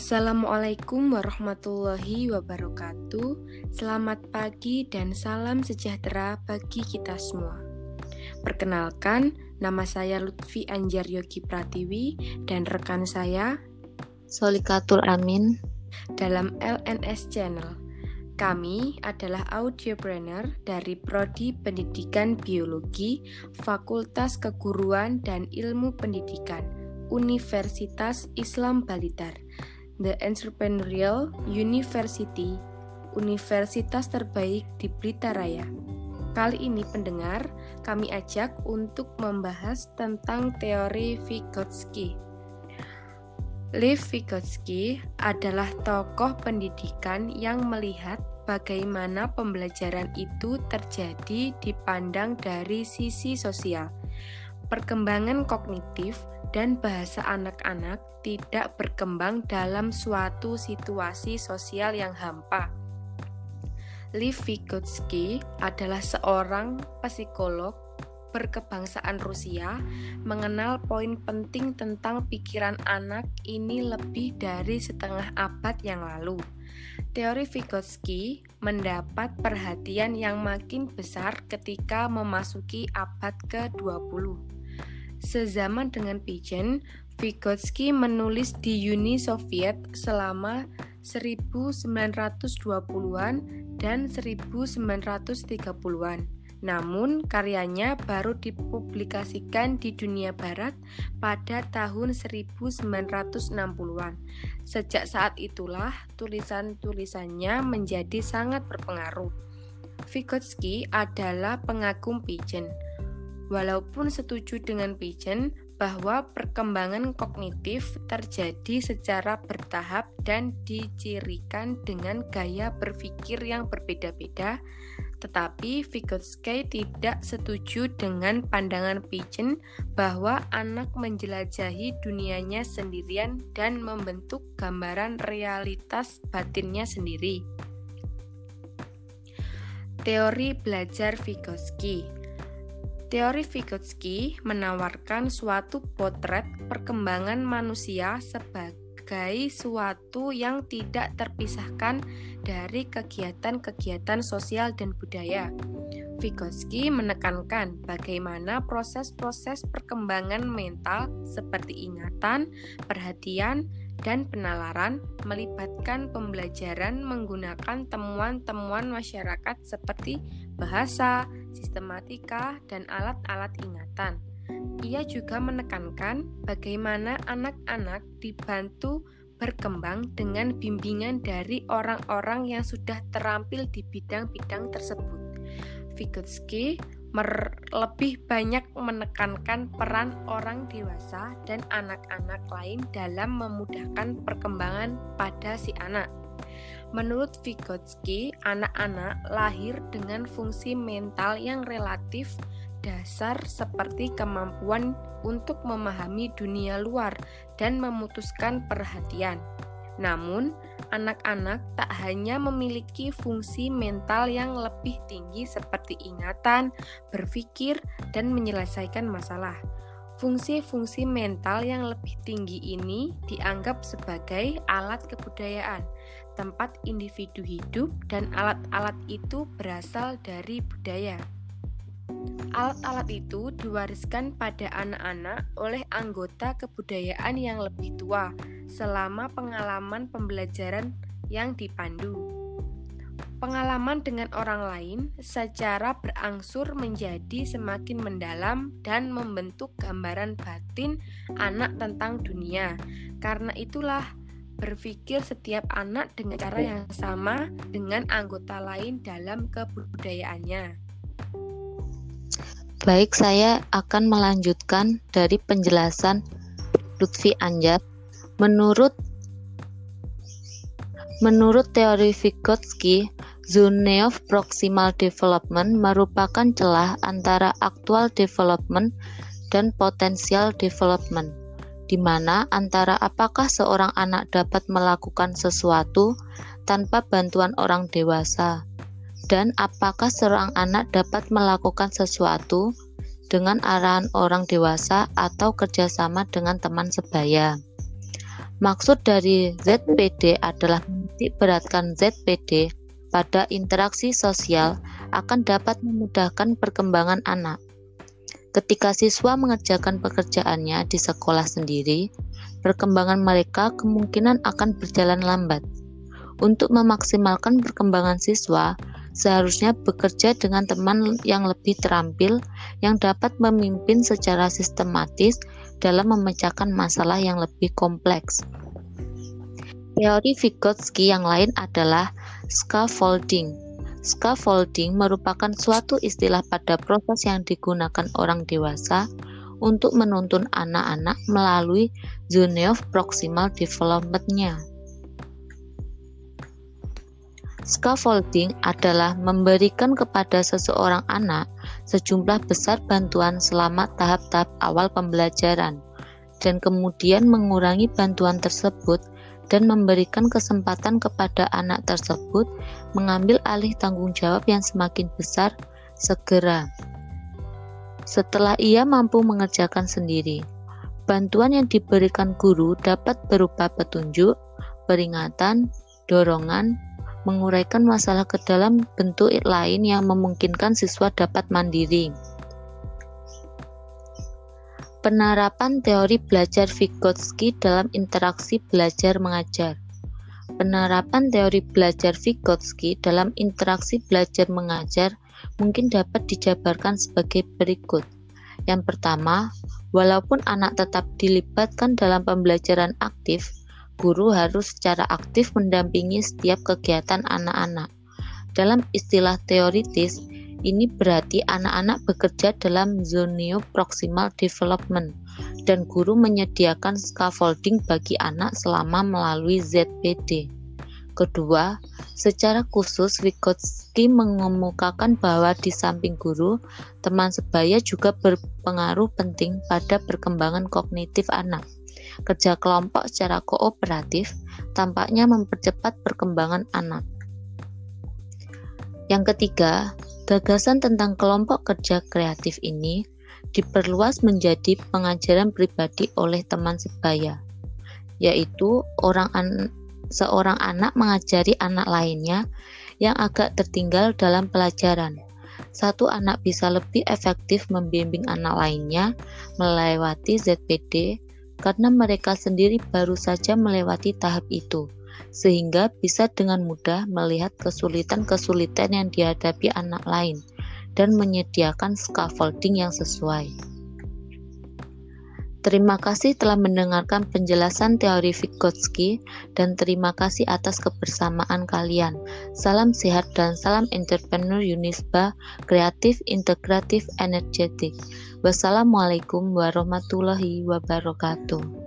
Assalamualaikum warahmatullahi wabarakatuh. Selamat pagi dan salam sejahtera bagi kita semua. Perkenalkan, nama saya Lutfi Anjar Yogi Pratiwi dan rekan saya Solikatul Amin dalam LNS Channel. Kami adalah audiopreneur dari Prodi Pendidikan Biologi, Fakultas Keguruan dan Ilmu Pendidikan, Universitas Islam Balitar The Entrepreneurial University, universitas terbaik di Blitar Raya. Kali ini pendengar, kami ajak untuk membahas tentang teori Vygotsky. Lev Vygotsky adalah tokoh pendidikan yang melihat bagaimana pembelajaran itu terjadi dipandang dari sisi sosial. Perkembangan kognitif dan bahasa anak-anak tidak berkembang dalam suatu situasi sosial yang hampa. Lev Vygotsky adalah seorang psikolog berkebangsaan Rusia mengenal poin penting tentang pikiran anak ini lebih dari setengah abad yang lalu. Teori Vygotsky mendapat perhatian yang makin besar ketika memasuki abad ke-20. Sezaman dengan Pigeon, Vygotsky menulis di Uni Soviet selama 1920-an dan 1930-an. Namun, karyanya baru dipublikasikan di dunia barat pada tahun 1960-an. Sejak saat itulah, tulisan-tulisannya menjadi sangat berpengaruh. Vygotsky adalah pengagum pigeon Walaupun setuju dengan Pigeon bahwa perkembangan kognitif terjadi secara bertahap dan dicirikan dengan gaya berpikir yang berbeda-beda, tetapi Vygotsky tidak setuju dengan pandangan Pigeon bahwa anak menjelajahi dunianya sendirian dan membentuk gambaran realitas batinnya sendiri. Teori belajar Vygotsky Teori Vygotsky menawarkan suatu potret perkembangan manusia sebagai suatu yang tidak terpisahkan dari kegiatan-kegiatan sosial dan budaya. Vygotsky menekankan bagaimana proses-proses perkembangan mental seperti ingatan, perhatian, dan penalaran melibatkan pembelajaran menggunakan temuan-temuan masyarakat seperti bahasa, sistematika, dan alat-alat ingatan. Ia juga menekankan bagaimana anak-anak dibantu berkembang dengan bimbingan dari orang-orang yang sudah terampil di bidang-bidang tersebut. Vygotsky lebih banyak menekankan peran orang dewasa dan anak-anak lain dalam memudahkan perkembangan pada si anak. Menurut Vygotsky, anak-anak lahir dengan fungsi mental yang relatif dasar seperti kemampuan untuk memahami dunia luar dan memutuskan perhatian. Namun, anak-anak tak hanya memiliki fungsi mental yang lebih tinggi seperti ingatan, berpikir, dan menyelesaikan masalah. Fungsi-fungsi mental yang lebih tinggi ini dianggap sebagai alat kebudayaan, tempat individu hidup, dan alat-alat itu berasal dari budaya. Alat-alat itu diwariskan pada anak-anak oleh anggota kebudayaan yang lebih tua selama pengalaman pembelajaran yang dipandu. Pengalaman dengan orang lain secara berangsur menjadi semakin mendalam dan membentuk gambaran batin anak tentang dunia. Karena itulah, berpikir setiap anak dengan cara yang sama dengan anggota lain dalam kebudayaannya. Baik, saya akan melanjutkan dari penjelasan Lutfi Anjar. Menurut menurut teori Vygotsky, zone of proximal development merupakan celah antara actual development dan potential development, di mana antara apakah seorang anak dapat melakukan sesuatu tanpa bantuan orang dewasa dan apakah seorang anak dapat melakukan sesuatu dengan arahan orang dewasa atau kerjasama dengan teman sebaya. Maksud dari ZPD adalah menitik beratkan ZPD pada interaksi sosial akan dapat memudahkan perkembangan anak. Ketika siswa mengerjakan pekerjaannya di sekolah sendiri, perkembangan mereka kemungkinan akan berjalan lambat. Untuk memaksimalkan perkembangan siswa, seharusnya bekerja dengan teman yang lebih terampil yang dapat memimpin secara sistematis dalam memecahkan masalah yang lebih kompleks. Teori Vygotsky yang lain adalah scaffolding. Scaffolding merupakan suatu istilah pada proses yang digunakan orang dewasa untuk menuntun anak-anak melalui zone of proximal development-nya. Scaffolding adalah memberikan kepada seseorang anak sejumlah besar bantuan selama tahap-tahap awal pembelajaran, dan kemudian mengurangi bantuan tersebut dan memberikan kesempatan kepada anak tersebut mengambil alih tanggung jawab yang semakin besar segera. Setelah ia mampu mengerjakan sendiri, bantuan yang diberikan guru dapat berupa petunjuk, peringatan, dorongan, menguraikan masalah ke dalam bentuk lain yang memungkinkan siswa dapat mandiri. Penerapan teori belajar Vygotsky dalam interaksi belajar mengajar. Penerapan teori belajar Vygotsky dalam interaksi belajar mengajar mungkin dapat dijabarkan sebagai berikut. Yang pertama, walaupun anak tetap dilibatkan dalam pembelajaran aktif, guru harus secara aktif mendampingi setiap kegiatan anak-anak. Dalam istilah teoritis, ini berarti anak-anak bekerja dalam zoneo proximal development dan guru menyediakan scaffolding bagi anak selama melalui ZPD. Kedua, secara khusus Vygotsky mengemukakan bahwa di samping guru, teman sebaya juga berpengaruh penting pada perkembangan kognitif anak. Kerja kelompok secara kooperatif tampaknya mempercepat perkembangan anak. Yang ketiga, Gagasan tentang kelompok kerja kreatif ini diperluas menjadi pengajaran pribadi oleh teman sebaya, yaitu orang an seorang anak mengajari anak lainnya yang agak tertinggal dalam pelajaran. Satu anak bisa lebih efektif membimbing anak lainnya melewati ZPD karena mereka sendiri baru saja melewati tahap itu sehingga bisa dengan mudah melihat kesulitan-kesulitan yang dihadapi anak lain dan menyediakan scaffolding yang sesuai. Terima kasih telah mendengarkan penjelasan teori Vygotsky dan terima kasih atas kebersamaan kalian. Salam sehat dan salam entrepreneur Unisba, kreatif, integratif, energetik. Wassalamualaikum warahmatullahi wabarakatuh.